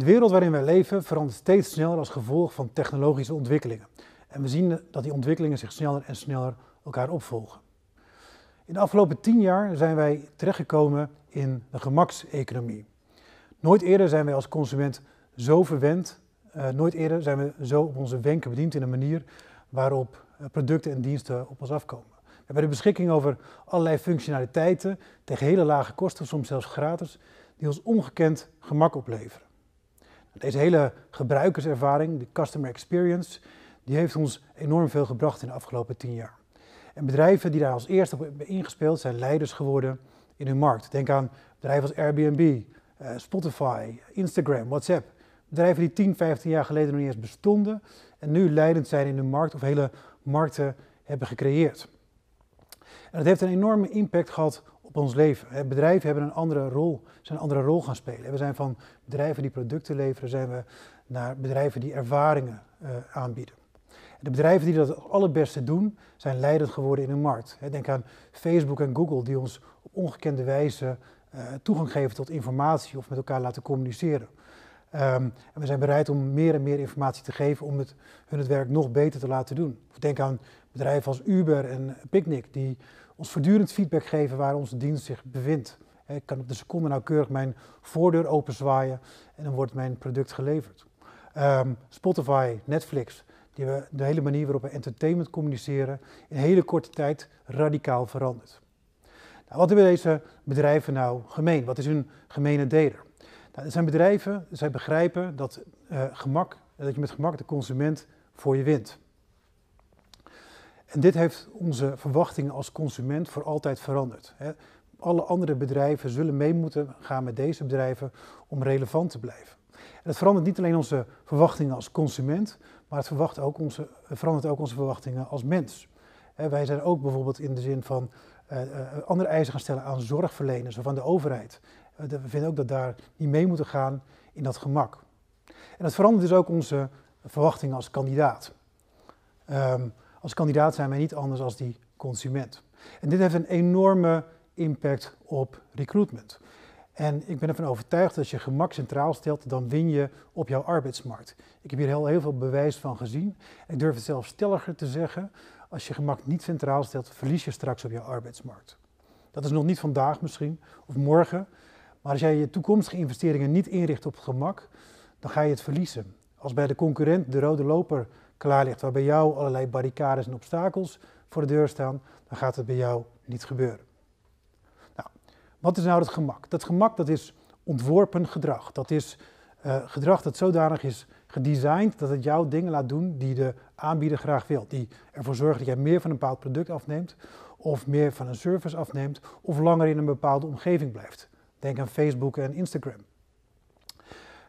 De wereld waarin wij leven verandert steeds sneller als gevolg van technologische ontwikkelingen. En we zien dat die ontwikkelingen zich sneller en sneller elkaar opvolgen. In de afgelopen tien jaar zijn wij terechtgekomen in de gemakseconomie. Nooit eerder zijn wij als consument zo verwend, uh, nooit eerder zijn we zo op onze wenken bediend in een manier waarop uh, producten en diensten op ons afkomen. We hebben de beschikking over allerlei functionaliteiten tegen hele lage kosten, soms zelfs gratis, die ons ongekend gemak opleveren. Deze hele gebruikerservaring, de customer experience, die heeft ons enorm veel gebracht in de afgelopen tien jaar. En bedrijven die daar als eerste op hebben ingespeeld zijn leiders geworden in hun markt. Denk aan bedrijven als Airbnb, uh, Spotify, Instagram, WhatsApp. Bedrijven die 10, 15 jaar geleden nog niet eens bestonden en nu leidend zijn in hun markt of hele markten hebben gecreëerd. En dat heeft een enorme impact gehad op ons leven. Bedrijven hebben een andere rol, zijn een andere rol gaan spelen. We zijn van bedrijven die producten leveren, zijn we naar bedrijven die ervaringen uh, aanbieden. De bedrijven die dat het allerbeste doen, zijn leidend geworden in hun markt. Denk aan Facebook en Google, die ons op ongekende wijze uh, toegang geven tot informatie of met elkaar laten communiceren. Um, en we zijn bereid om meer en meer informatie te geven om het, hun het werk nog beter te laten doen. Denk aan bedrijven als Uber en Picnic, die ons voortdurend feedback geven waar onze dienst zich bevindt. Ik kan op de seconde nauwkeurig mijn voordeur openzwaaien en dan wordt mijn product geleverd. Um, Spotify, Netflix, die hebben de hele manier waarop we entertainment communiceren in hele korte tijd radicaal veranderd. Nou, wat hebben deze bedrijven nou gemeen? Wat is hun gemene deler? Nou, het zijn bedrijven, zij begrijpen dat, uh, gemak, dat je met gemak de consument voor je wint. En dit heeft onze verwachtingen als consument voor altijd veranderd. Alle andere bedrijven zullen mee moeten gaan met deze bedrijven om relevant te blijven. En dat verandert niet alleen onze verwachtingen als consument, maar het, ook onze, verandert ook onze verwachtingen als mens. wij zijn ook bijvoorbeeld in de zin van uh, uh, andere eisen gaan stellen aan zorgverleners of aan de overheid. Uh, we vinden ook dat daar niet mee moeten gaan in dat gemak. En dat verandert dus ook onze verwachtingen als kandidaat. Um, als kandidaat zijn wij niet anders als die consument. En dit heeft een enorme impact op recruitment. En ik ben ervan overtuigd dat als je gemak centraal stelt, dan win je op jouw arbeidsmarkt. Ik heb hier heel, heel veel bewijs van gezien. Ik durf het zelfs stelliger te zeggen. Als je gemak niet centraal stelt, verlies je straks op jouw arbeidsmarkt. Dat is nog niet vandaag misschien, of morgen. Maar als jij je toekomstige investeringen niet inricht op gemak, dan ga je het verliezen. Als bij de concurrent de rode loper klaar ligt, waar bij jou allerlei barricades en obstakels voor de deur staan, dan gaat het bij jou niet gebeuren. Nou, wat is nou het gemak? Dat gemak dat is ontworpen gedrag. Dat is uh, gedrag dat zodanig is gedesigned dat het jou dingen laat doen die de aanbieder graag wil. Die ervoor zorgen dat jij meer van een bepaald product afneemt, of meer van een service afneemt, of langer in een bepaalde omgeving blijft. Denk aan Facebook en Instagram.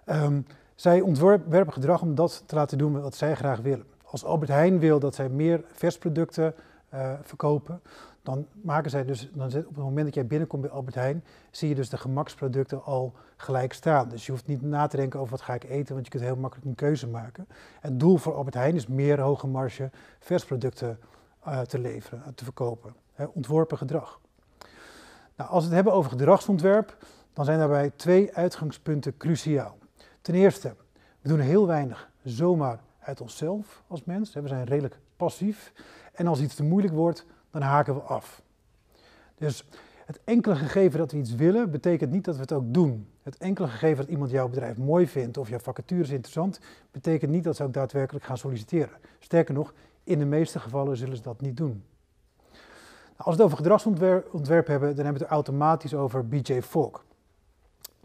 Um, zij ontwerpen gedrag om dat te laten doen wat zij graag willen. Als Albert Heijn wil dat zij meer versproducten uh, verkopen, dan maken zij dus, dan op het moment dat jij binnenkomt bij Albert Heijn, zie je dus de gemaksproducten al gelijk staan. Dus je hoeft niet na te denken over wat ga ik eten, want je kunt heel makkelijk een keuze maken. Het doel voor Albert Heijn is meer hoge marge versproducten uh, te leveren, te verkopen. Hè, ontworpen gedrag. Nou, als we het hebben over gedragsontwerp, dan zijn daarbij twee uitgangspunten cruciaal. Ten eerste, we doen heel weinig zomaar uit onszelf als mens. We zijn redelijk passief. En als iets te moeilijk wordt, dan haken we af. Dus het enkele gegeven dat we iets willen, betekent niet dat we het ook doen. Het enkele gegeven dat iemand jouw bedrijf mooi vindt of jouw vacature is interessant, betekent niet dat ze ook daadwerkelijk gaan solliciteren. Sterker nog, in de meeste gevallen zullen ze dat niet doen. Nou, als we het over gedragsontwerp hebben, dan hebben we het automatisch over BJ Fogg.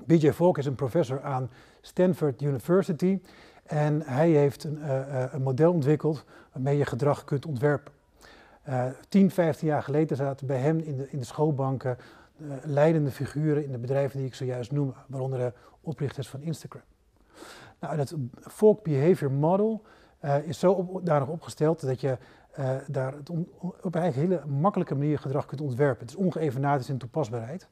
BJ Fogg is een professor aan Stanford University en hij heeft een, uh, een model ontwikkeld waarmee je gedrag kunt ontwerpen. Uh, 10, 15 jaar geleden zaten bij hem in de, in de schoolbanken uh, leidende figuren in de bedrijven die ik zojuist noem, waaronder de oprichters van Instagram. Nou, dat Folk Behavior Model is zo op, daarop opgesteld dat je daar het op een hele makkelijke manier gedrag kunt ontwerpen. Het is ongeëvenaard in toepasbaarheid.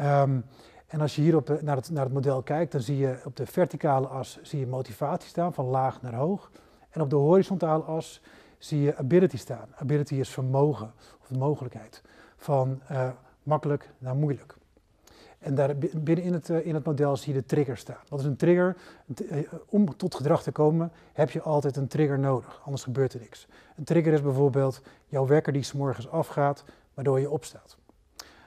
Um, en als je hier op, naar, het, naar het model kijkt, dan zie je op de verticale as zie je motivatie staan, van laag naar hoog. En op de horizontale as zie je ability staan. Ability is vermogen of de mogelijkheid, van uh, makkelijk naar moeilijk. En daar binnen in het, in het model zie je de trigger staan. Wat is een trigger? Om tot gedrag te komen heb je altijd een trigger nodig, anders gebeurt er niks. Een trigger is bijvoorbeeld jouw wekker die s morgens afgaat, waardoor je opstaat.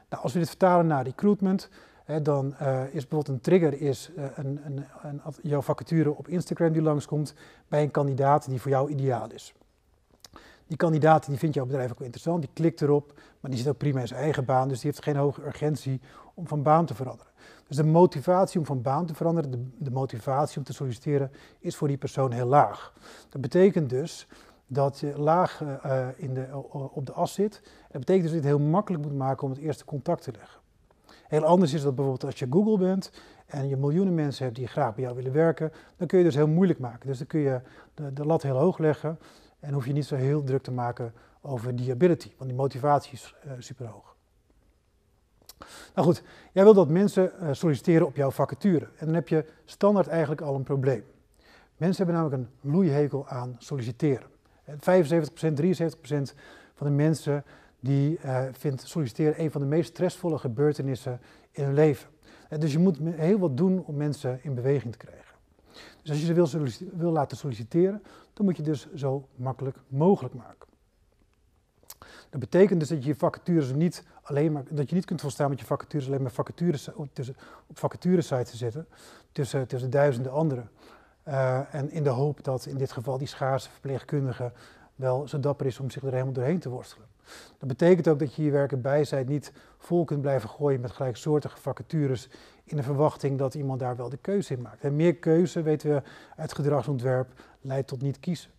Nou, als we dit vertalen naar recruitment, dan uh, is bijvoorbeeld een trigger is, uh, een, een, een, jouw vacature op Instagram die langskomt bij een kandidaat die voor jou ideaal is. Die kandidaat die vindt jouw bedrijf ook interessant, die klikt erop, maar die zit ook prima in zijn eigen baan, dus die heeft geen hoge urgentie om van baan te veranderen. Dus de motivatie om van baan te veranderen, de, motivatie om te solliciteren, is voor die persoon heel laag. Dat betekent dus dat je laag uh, in de, op de as zit. Dat betekent dus dat je het heel makkelijk moet maken om het eerste contact te leggen. Heel anders is dat bijvoorbeeld als je Google bent en je miljoenen mensen hebt die graag bij jou willen werken, dan kun je dus heel moeilijk maken. Dus dan kun je de, de lat heel hoog leggen en hoef je niet zo heel druk te maken over die ability, want die motivatie is uh, super hoog. Nou goed, jij wil dat mensen uh, solliciteren op jouw vacature en dan heb je standaard eigenlijk al een probleem. Mensen hebben namelijk een loeihekel aan solliciteren. 75%, 73% van de mensen die uh, vindt solliciteren een van de meest stressvolle gebeurtenissen in hun leven. En dus je moet heel wat doen om mensen in beweging te krijgen. Dus als je ze wil, wil laten solliciteren, dan moet je dus zo makkelijk mogelijk maken. Dat betekent dus dat je je vacatures niet alleen maar, dat je niet kunt volstaan met je vacatures alleen maar vacatures, tussen, op vacaturesites te zetten, tussen, tussen duizenden anderen. Uh, en in de hoop dat in dit geval die schaarse verpleegkundige wel zo dapper is om zich er helemaal doorheen te worstelen. Dat betekent ook dat je je werken bijzijd niet vol kunt blijven gooien met gelijksoortige vacatures in de verwachting dat iemand daar wel de keuze in maakt. En meer keuze, weten we uit gedragsontwerp, leidt tot niet kiezen.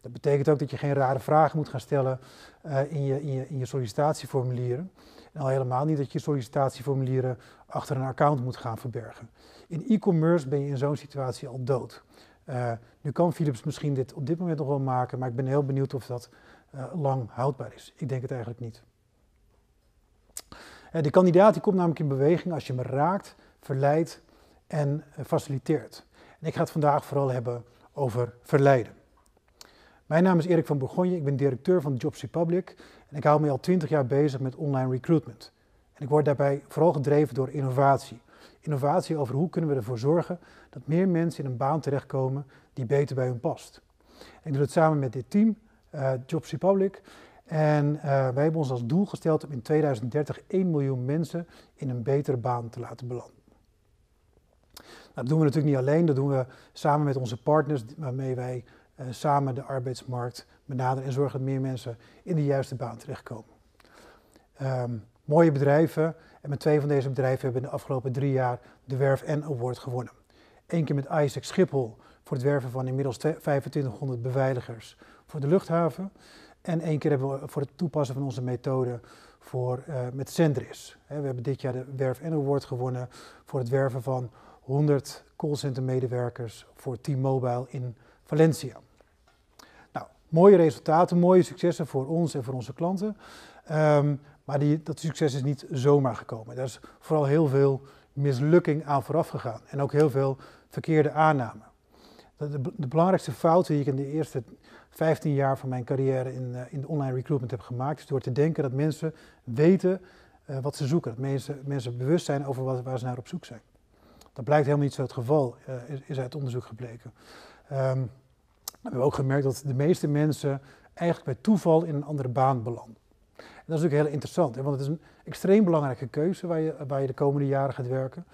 Dat betekent ook dat je geen rare vragen moet gaan stellen uh, in, je, in, je, in je sollicitatieformulieren. En al helemaal niet dat je sollicitatieformulieren achter een account moet gaan verbergen. In e-commerce ben je in zo'n situatie al dood. Uh, nu kan Philips misschien dit op dit moment nog wel maken, maar ik ben heel benieuwd of dat uh, lang houdbaar is. Ik denk het eigenlijk niet. Uh, de kandidaat die komt namelijk in beweging als je hem raakt, verleidt en faciliteert. En ik ga het vandaag vooral hebben over verleiden. Mijn naam is Erik van Bourgogne, ik ben directeur van Jobs Republic en ik hou me al 20 jaar bezig met online recruitment. En ik word daarbij vooral gedreven door innovatie. Innovatie over hoe kunnen we ervoor zorgen dat meer mensen in een baan terechtkomen die beter bij hun past. Ik doe het samen met dit team, uh, Jobs Republic. En uh, wij hebben ons als doel gesteld om in 2030 1 miljoen mensen in een betere baan te laten belanden. Nou, dat doen we natuurlijk niet alleen, dat doen we samen met onze partners waarmee wij uh, samen de arbeidsmarkt benaderen en zorgen dat meer mensen in de juiste baan terechtkomen. Um, mooie bedrijven en met twee van deze bedrijven hebben we in de afgelopen drie jaar de Werf N Award gewonnen. Eén keer met Isaac Schiphol voor het werven van inmiddels 2500 beveiligers voor de luchthaven. En één keer hebben we voor het toepassen van onze methode voor, uh, met Sendris. we hebben dit jaar de Werf N Award gewonnen voor het werven van 100 callcenter medewerkers voor T-Mobile in Valencia. Nou, mooie resultaten, mooie successen voor ons en voor onze klanten. Um, maar die, dat succes is niet zomaar gekomen. Daar is vooral heel veel mislukking aan vooraf gegaan. En ook heel veel verkeerde aannamen. De, de, belangrijkste fout die ik in de eerste 15 jaar van mijn carrière in, uh, in de online recruitment heb gemaakt, is door te denken dat mensen weten uh, wat ze zoeken. Dat mensen, mensen bewust zijn over wat, waar ze naar op zoek zijn. Dat blijkt helemaal niet zo het geval, uh, is, uit onderzoek gebleken. Um, we hebben ook gemerkt dat de meeste mensen eigenlijk bij toeval in een andere baan belanden. Dat is natuurlijk heel interessant, hè, want het is een extreem belangrijke keuze waar je, waar de komende jaren gaat werken.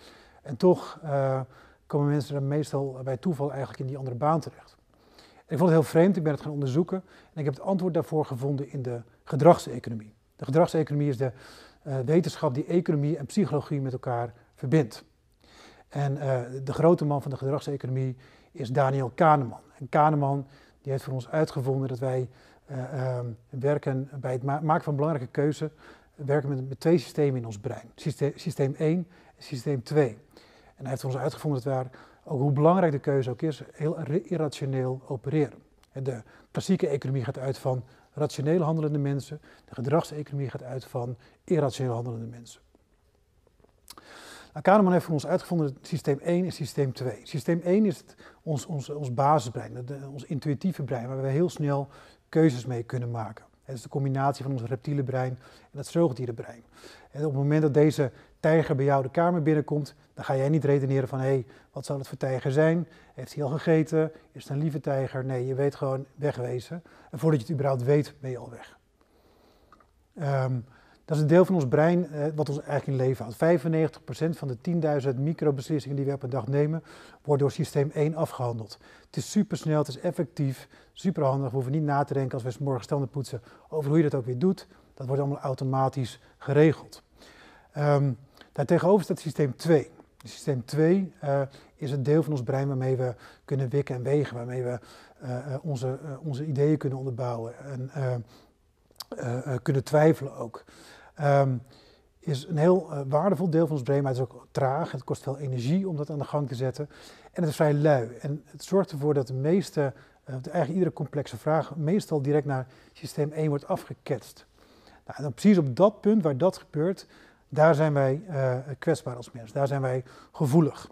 En toch uh, komen mensen meestal bij toeval eigenlijk in die andere baan terecht. Ik vond het heel vreemd, ik ben het gaan onderzoeken en ik heb het antwoord daarvoor gevonden in de gedragseconomie. De gedragseconomie is de uh, wetenschap die economie en psychologie met elkaar verbindt. En uh, de grote man van de gedragseconomie is Daniel Kahneman. En Kahneman die heeft voor ons uitgevonden dat wij werken bij het ma maken van belangrijke keuzes, werken met, met, twee systemen in ons brein. Systeem, systeem 1 en systeem 2. En hij heeft ons uitgevonden dat we ook hoe belangrijk de keuze ook is, heel irrationeel opereren. De klassieke economie gaat uit van rationeel handelende mensen, de gedragseconomie gaat uit van irrationeel handelende mensen. Nou, Kahneman heeft voor ons uitgevonden systeem 1 en systeem 2. Systeem 1 is ons, ons, ons basisbrein, de, ons intuïtieve brein, waar we heel snel keuzes mee kunnen maken. Het is de combinatie van ons reptiele brein en het zoogdierenbrein. En op het moment dat deze tijger bij jou de kamer binnenkomt, dan ga jij niet redeneren van hé, hey, wat zal het voor tijger zijn? Heeft hij al gegeten? Is het een lieve tijger? Nee, je weet gewoon wegwezen. En voordat je het überhaupt weet, ben je al weg. Um, dat is een deel van ons brein eh, wat ons eigenlijk in leven houdt. 95% van de 10.000 microbeslissingen die we op een dag nemen, wordt door systeem 1 afgehandeld. Het is supersnel, het is effectief, superhandig. We hoeven niet na te denken als we s morgens tanden poetsen over hoe je dat ook weer doet. Dat wordt allemaal automatisch geregeld. Um, daartegenover staat systeem 2. Systeem 2 uh, eh, is het deel van ons brein waarmee we kunnen wikken en wegen, waarmee we uh, onze, onze ideeën kunnen onderbouwen en kunnen twijfelen ook. Um, is een heel uh, waardevol deel van ons brein, maar het is ook traag. Het kost veel energie om dat aan de gang te zetten. En het is vrij lui. En het zorgt ervoor dat de meeste, uh, eigenlijk iedere complexe vraag, meestal direct naar systeem 1 wordt afgeketst. Nou, en dan precies op dat punt waar dat gebeurt, daar zijn wij uh, kwetsbaar als mens. Daar zijn wij gevoelig.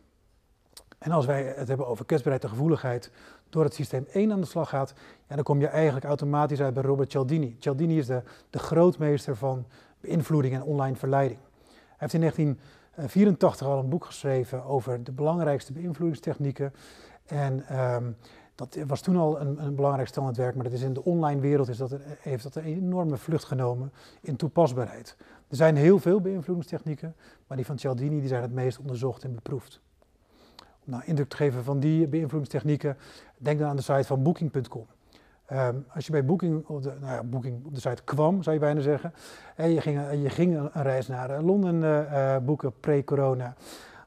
En als wij het hebben over kwetsbaarheid en gevoeligheid, door het systeem 1 aan de slag gaat, ja, dan kom je eigenlijk automatisch uit bij Robert Cialdini. Cialdini is de, de grootmeester van beïnvloeding en online verleiding. Hij heeft in 1984 al een boek geschreven over de belangrijkste beïnvloedingstechnieken. En ehm, dat was toen al een, een belangrijk standaardwerk, maar dat is in de online wereld is dat heeft dat een enorme vlucht genomen in toepasbaarheid. Er zijn heel veel beïnvloedingstechnieken, maar die van Cialdini die zijn het meest onderzocht en beproefd. Om nou indruk te geven van die beïnvloedingstechnieken, denk dan aan de site van Booking.com. Ehm, als je bij Booking op, de, nou ja, Booking op de site kwam, zou je bijna zeggen, en je ging, je ging een, reis naar eh, Londen uh, boeken pre-corona,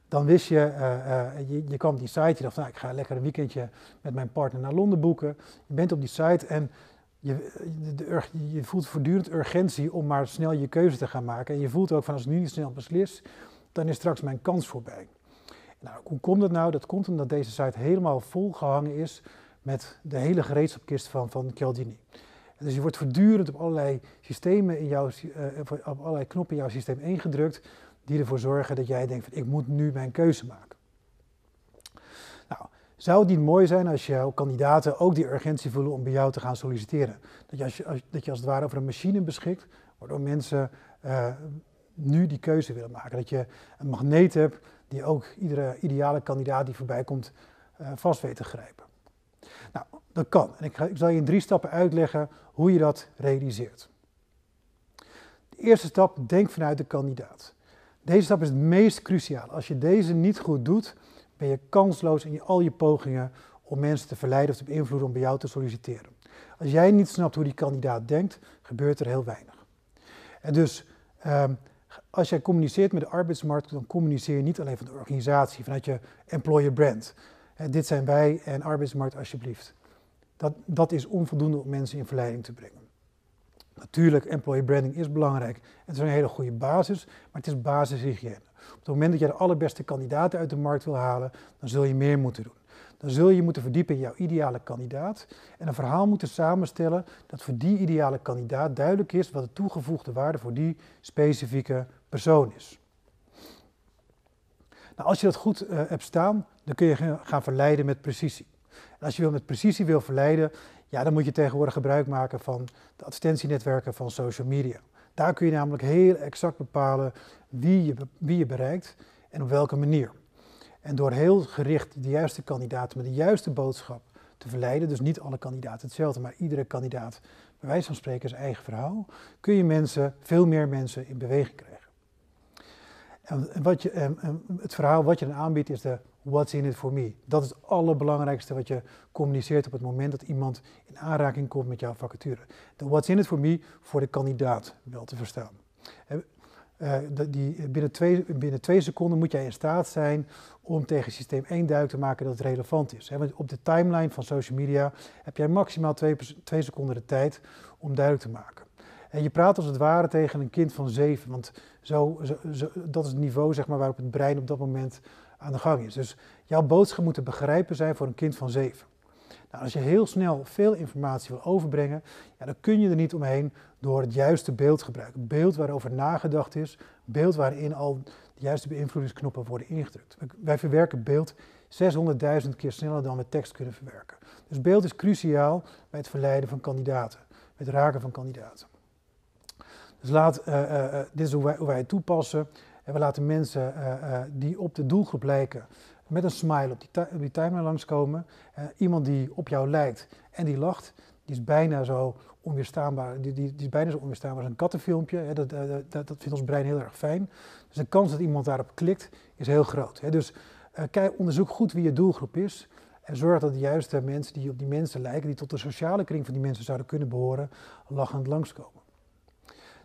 dan wist je, je, je kwam op die site, je dacht, nou, ik ga lekker een weekendje met mijn partner naar Londen boeken. Je bent op die site en je, de, je voelt voortdurend urgentie om maar snel je keuze te gaan maken. En je voelt ook van, als ik nu niet snel beslis, dan is straks mijn kans voorbij. Nou, hoe komt dat nou? Dat komt omdat deze site helemaal volgehangen is met de hele gereedschapkist van, van Cialdini. Dus je wordt voortdurend op allerlei systemen in jouw, uh, op allerlei knoppen in jouw systeem ingedrukt, die ervoor zorgen dat jij denkt van ik moet nu mijn keuze maken. Nou, zou het niet mooi zijn als jouw kandidaten ook die urgentie voelen om bij jou te gaan solliciteren? Dat je als, dat je als het ware over een machine beschikt, waardoor mensen uh, nu die keuze willen maken. Dat je een magneet hebt die ook iedere ideale kandidaat die voorbij komt uh, vast weet te grijpen. Dat kan. En ik, ik zal je in drie stappen uitleggen hoe je dat realiseert. De eerste stap, denk vanuit de kandidaat. Deze stap is het meest cruciaal. Als je deze niet goed doet, ben je kansloos in al je pogingen om mensen te verleiden of te beïnvloeden om bij jou te solliciteren. Als jij niet snapt hoe die kandidaat denkt, gebeurt er heel weinig. En dus ehm, als jij communiceert met de arbeidsmarkt, dan communiceer je niet alleen van de organisatie, vanuit je employer brand dit zijn wij en arbeidsmarkt alsjeblieft. Dat, dat is onvoldoende om mensen in verleiding te brengen. Natuurlijk, employee branding is belangrijk. Het is een hele goede basis, maar het is basishygiëne. Op het moment dat je de allerbeste kandidaten uit de markt wil halen, dan zul je meer moeten doen. Dan zul je moeten verdiepen in jouw ideale kandidaat en een verhaal moeten samenstellen dat voor die ideale kandidaat duidelijk is wat de toegevoegde waarde voor die specifieke persoon is. Nou, als je dat goed uh, hebt staan, dan kun je gaan verleiden met precisie. Als je wil met precisie wil verleiden, ja, dan moet je tegenwoordig gebruik maken van de advertentienetwerken van social media. Daar kun je namelijk heel exact bepalen wie je, wie je bereikt en op welke manier. En door heel gericht de juiste kandidaten met de juiste boodschap te verleiden, dus niet alle kandidaten hetzelfde, maar iedere kandidaat bij wijze van spreken zijn eigen verhaal, kun je mensen, veel meer mensen in beweging krijgen. En wat je, het verhaal wat je dan aanbiedt is de what's in it for me. Dat is het allerbelangrijkste wat je communiceert op het moment dat iemand in aanraking komt met jouw vacature. De what's in it for me voor de kandidaat wel te verstaan. Uh, die, binnen, twee, binnen twee seconden moet jij in staat zijn om tegen systeem 1 duidelijk te maken dat het relevant is. Want op de timeline van social media heb jij maximaal twee, twee seconden de tijd om duidelijk te maken. En je praat als het ware tegen een kind van zeven, want zo, zo, dat is het niveau zeg maar, waarop het brein op dat moment aan de gang is. Dus jouw boodschap moet te begrijpen zijn voor een kind van zeven. Nou, als je heel snel veel informatie wil overbrengen, ja, dan kun je er niet omheen door het juiste beeld te gebruiken. Beeld waarover nagedacht is, beeld waarin al de juiste beïnvloedingsknoppen worden ingedrukt. Wij verwerken beeld 600.000 keer sneller dan we tekst kunnen verwerken. Dus beeld is cruciaal bij het verleiden van kandidaten. met raken van kandidaten. Dus laat, dit is hoe wij, hoe wij het toepassen. En we laten mensen die op de doelgroep lijken met een smile op die, op die timeline langskomen. iemand die op jou lijkt en die lacht, die is bijna zo onweerstaanbaar. Die, die, is bijna zo onweerstaanbaar als een kattenfilmpje. Hè. Dat, dat, dat, vindt ons brein heel erg fijn. Dus de kans dat iemand daarop klikt is heel groot. Hè. Dus kijk, onderzoek goed wie je doelgroep is. En zorg dat de juiste mensen die op die mensen lijken, die tot de sociale kring van die mensen zouden kunnen behoren, lachend langskomen.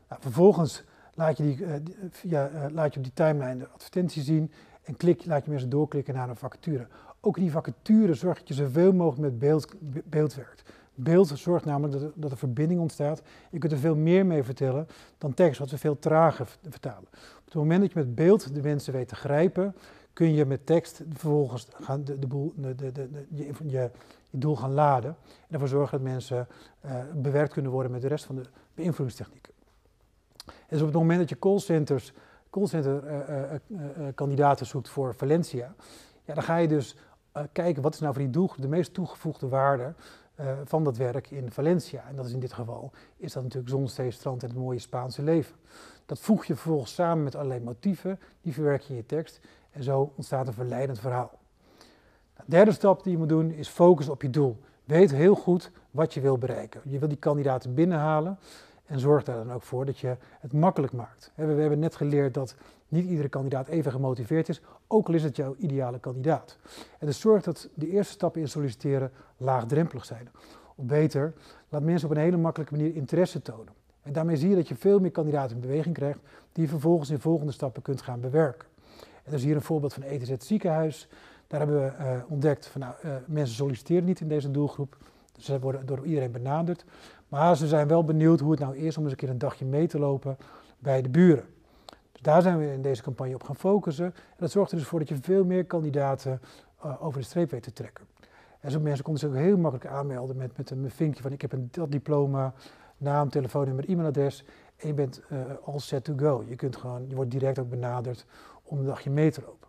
Nou, vervolgens laat je, die, uh, via, uh, laat je op die timeline de advertentie zien en klik, laat je mensen doorklikken naar een vacature. Ook in die vacature zorg dat je zoveel mogelijk met beeld, beeld werkt. Beeld zorgt namelijk dat er, er verbinding ontstaat. Je kunt er veel meer mee vertellen dan tekst, wat we veel trager vertalen. Op het moment dat je met beeld de mensen weet te grijpen, kun je met tekst vervolgens gaan de, boel, de, de, de, je, je, doel gaan laden. En ervoor zorgen dat mensen bewerkt kunnen worden met de rest van de beïnvloedingstechnieken. Dus op het moment dat je callcenters, callcenter uh, uh, kandidaten zoekt voor Valencia, ja, dan ga je dus kijken wat is nou voor die doelgroep de meest toegevoegde waarde van dat werk in Valencia. En dat is in dit geval, is dat natuurlijk zon, en het mooie Spaanse leven. Dat voeg je vervolgens samen met allerlei motieven, die verwerk je in je tekst en zo ontstaat een verleidend verhaal. De derde stap die je moet doen is focus op je doel. Weet heel goed wat je wil bereiken. Je wil die kandidaten binnenhalen en zorg daar dan ook voor dat je het makkelijk maakt. We hebben net geleerd dat niet iedere kandidaat even gemotiveerd is, ook al is het jouw ideale kandidaat. En dus zorg dat de eerste stappen in solliciteren laagdrempelig zijn. Of beter, laat mensen op een hele makkelijke manier interesse tonen. En daarmee zie je dat je veel meer kandidaten in beweging krijgt, die je vervolgens in volgende stappen kunt gaan bewerken. En dat is hier een voorbeeld van ETZ ziekenhuis. Daar hebben we uh, ontdekt van nou, uh, mensen solliciteren niet in deze doelgroep. Dus ze worden door iedereen benaderd. Maar ze zijn wel benieuwd hoe het nou is om eens een keer een dagje mee te lopen bij de buren. Dus daar zijn we in deze campagne op gaan focussen. En dat zorgt er dus voor dat je veel meer kandidaten uh, over de streep weet te trekken. En zo mensen konden zich ook heel makkelijk aanmelden met, met een vinkje van ik heb een dat diploma, naam, telefoonnummer, e-mailadres. En je bent uh, all set to go. Je, kunt gewoon, je wordt direct ook benaderd om een dagje mee te lopen.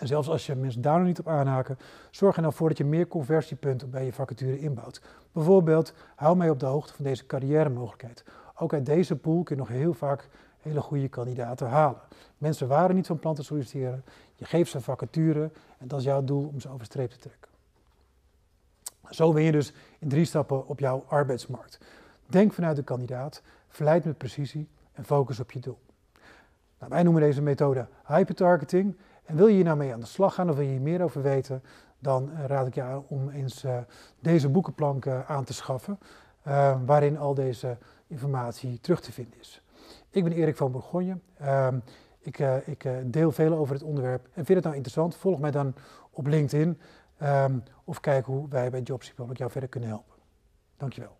En zelfs als je mensen daar nog niet op aanhaken, zorg er nou voor dat je meer conversiepunten bij je vacature inbouwt. Bijvoorbeeld, hou mij op de hoogte van deze carrière mogelijkheid. Ook uit deze pool kun je nog heel vaak hele goede kandidaten halen. Mensen waren niet van plan te solliciteren, je geeft ze een vacature en dat is jouw doel om ze over streep te trekken. Zo ben je dus in drie stappen op jouw arbeidsmarkt. Denk vanuit de kandidaat, verleid met precisie en focus op je doel. Nou, wij noemen deze methode hypertargeting. En wil je hier nou mee aan de slag gaan of wil je hier meer over weten, dan raad ik je aan om eens uh, deze boekenplank aan te schaffen, waarin al deze informatie terug te vinden is. Ik ben Erik van Bourgogne. Ehm, ik, ik deel veel over het onderwerp en vind het nou interessant, volg mij dan op LinkedIn um, of kijk hoe wij bij Jobs Republic jou verder kunnen helpen. Dankjewel.